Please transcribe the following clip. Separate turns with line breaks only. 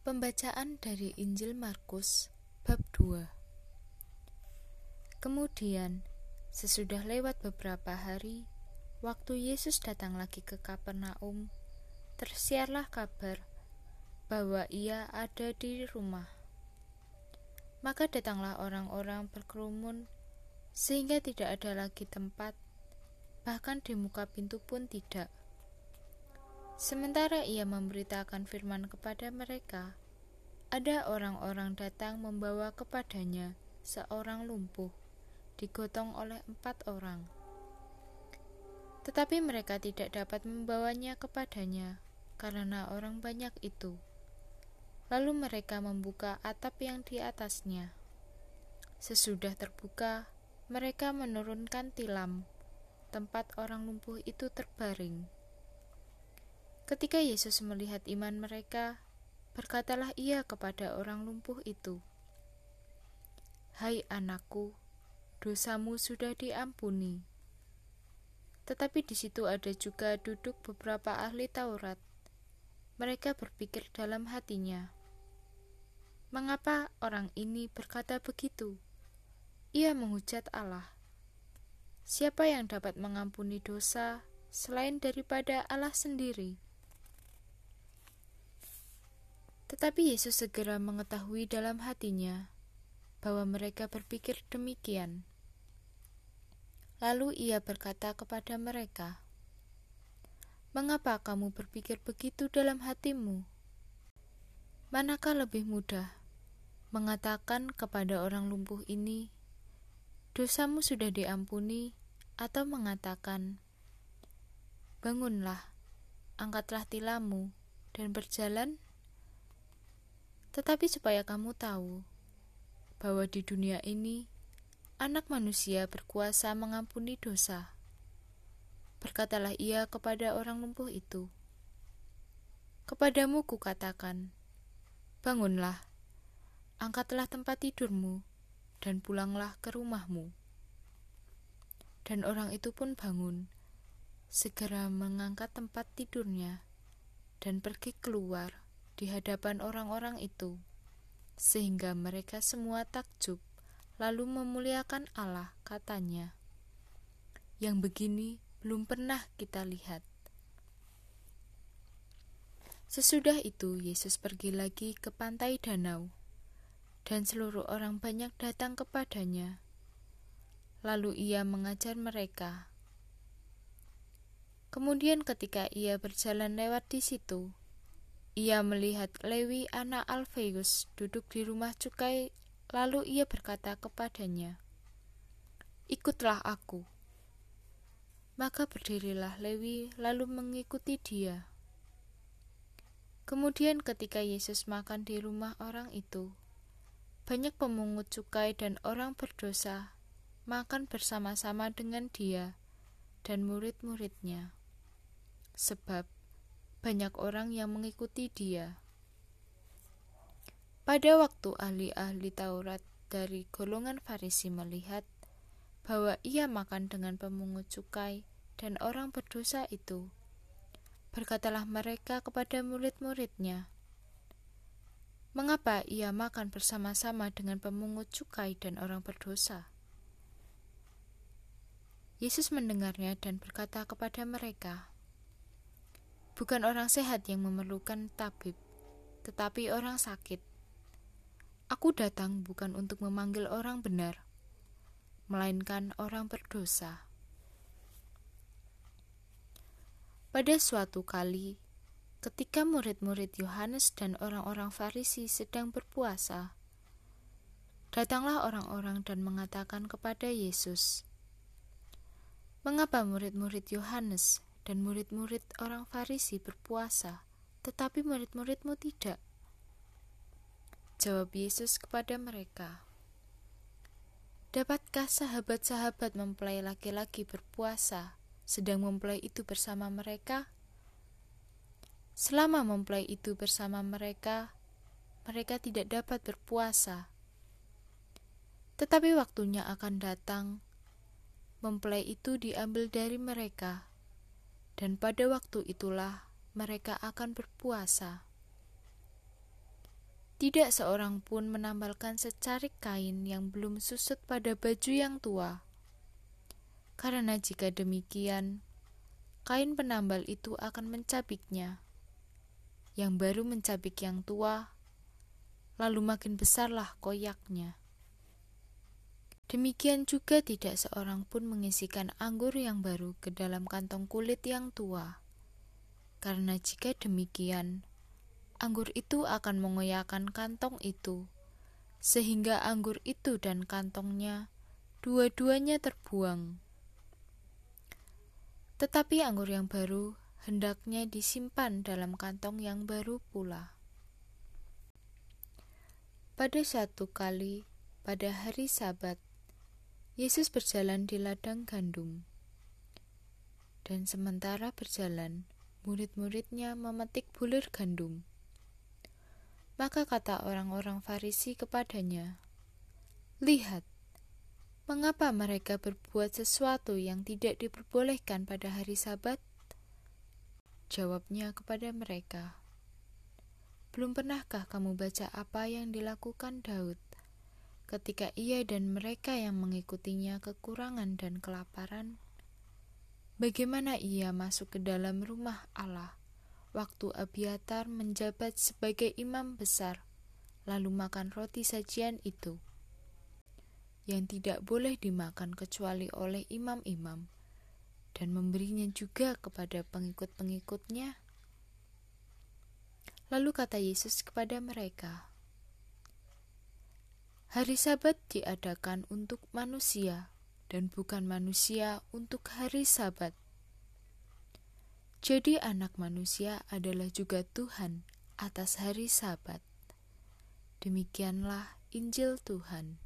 Pembacaan dari Injil Markus bab 2 Kemudian, sesudah lewat beberapa hari, waktu Yesus datang lagi ke Kapernaum, tersiarlah kabar bahwa ia ada di rumah. Maka datanglah orang-orang berkerumun sehingga tidak ada lagi tempat, bahkan di muka pintu pun tidak. Sementara ia memberitakan firman kepada mereka, ada orang-orang datang membawa kepadanya seorang lumpuh, digotong oleh empat orang. Tetapi mereka tidak dapat membawanya kepadanya karena orang banyak itu. Lalu mereka membuka atap yang di atasnya. Sesudah terbuka, mereka menurunkan tilam tempat orang lumpuh itu terbaring. Ketika Yesus melihat iman mereka, berkatalah ia kepada orang lumpuh itu, "Hai anakku, dosamu sudah diampuni." Tetapi di situ ada juga duduk beberapa ahli Taurat. Mereka berpikir dalam hatinya, "Mengapa orang ini berkata begitu?" Ia menghujat Allah. Siapa yang dapat mengampuni dosa selain daripada Allah sendiri? Tetapi Yesus segera mengetahui dalam hatinya bahwa mereka berpikir demikian. Lalu ia berkata kepada mereka, "Mengapa kamu berpikir begitu dalam hatimu? Manakah lebih mudah mengatakan kepada orang lumpuh ini, 'Dosamu sudah diampuni,' atau mengatakan, 'Bangunlah, angkatlah tilammu, dan berjalan'?" Tetapi supaya kamu tahu bahwa di dunia ini anak manusia berkuasa mengampuni dosa. Berkatalah ia kepada orang lumpuh itu, Kepadamu kukatakan, bangunlah, angkatlah tempat tidurmu, dan pulanglah ke rumahmu. Dan orang itu pun bangun, segera mengangkat tempat tidurnya, dan pergi keluar di hadapan orang-orang itu, sehingga mereka semua takjub, lalu memuliakan Allah, katanya, "Yang begini belum pernah kita lihat." Sesudah itu, Yesus pergi lagi ke pantai danau, dan seluruh orang banyak datang kepadanya. Lalu ia mengajar mereka. Kemudian, ketika ia berjalan lewat di situ, ia melihat Lewi anak Alfeus duduk di rumah cukai, lalu ia berkata kepadanya, Ikutlah aku. Maka berdirilah Lewi lalu mengikuti dia. Kemudian ketika Yesus makan di rumah orang itu, banyak pemungut cukai dan orang berdosa makan bersama-sama dengan dia dan murid-muridnya. Sebab banyak orang yang mengikuti dia. Pada waktu ahli-ahli Taurat dari golongan Farisi melihat bahwa ia makan dengan pemungut cukai dan orang berdosa itu, berkatalah mereka kepada murid-muridnya, "Mengapa ia makan bersama-sama dengan pemungut cukai dan orang berdosa?" Yesus mendengarnya dan berkata kepada mereka, Bukan orang sehat yang memerlukan tabib, tetapi orang sakit. Aku datang bukan untuk memanggil orang benar, melainkan orang berdosa. Pada suatu kali, ketika murid-murid Yohanes dan orang-orang Farisi sedang berpuasa, datanglah orang-orang dan mengatakan kepada Yesus, "Mengapa murid-murid Yohanes dan murid-murid orang Farisi berpuasa, tetapi murid-muridmu tidak. Jawab Yesus kepada mereka, Dapatkah sahabat-sahabat mempelai laki-laki berpuasa sedang mempelai itu bersama mereka? Selama mempelai itu bersama mereka, mereka tidak dapat berpuasa. Tetapi waktunya akan datang, mempelai itu diambil dari mereka dan pada waktu itulah mereka akan berpuasa. Tidak seorang pun menambalkan secarik kain yang belum susut pada baju yang tua. Karena jika demikian, kain penambal itu akan mencabiknya. Yang baru mencabik yang tua, lalu makin besarlah koyaknya. Demikian juga tidak seorang pun mengisikan anggur yang baru ke dalam kantong kulit yang tua. Karena jika demikian, anggur itu akan mengoyakkan kantong itu, sehingga anggur itu dan kantongnya dua-duanya terbuang. Tetapi anggur yang baru hendaknya disimpan dalam kantong yang baru pula. Pada satu kali, pada hari Sabat, Yesus berjalan di ladang gandum, dan sementara berjalan, murid-muridnya memetik bulir gandum. Maka kata orang-orang Farisi kepadanya, "Lihat, mengapa mereka berbuat sesuatu yang tidak diperbolehkan pada hari Sabat?" Jawabnya kepada mereka, "Belum pernahkah kamu baca apa yang dilakukan Daud ketika ia dan mereka yang mengikutinya kekurangan dan kelaparan? Bagaimana ia masuk ke dalam rumah Allah?" waktu Abiatar menjabat sebagai imam besar, lalu makan roti sajian itu, yang tidak boleh dimakan kecuali oleh imam-imam, dan memberinya juga kepada pengikut-pengikutnya. Lalu kata Yesus kepada mereka, Hari Sabat diadakan untuk manusia, dan bukan manusia untuk hari Sabat. Jadi, Anak Manusia adalah juga Tuhan atas hari Sabat. Demikianlah Injil Tuhan.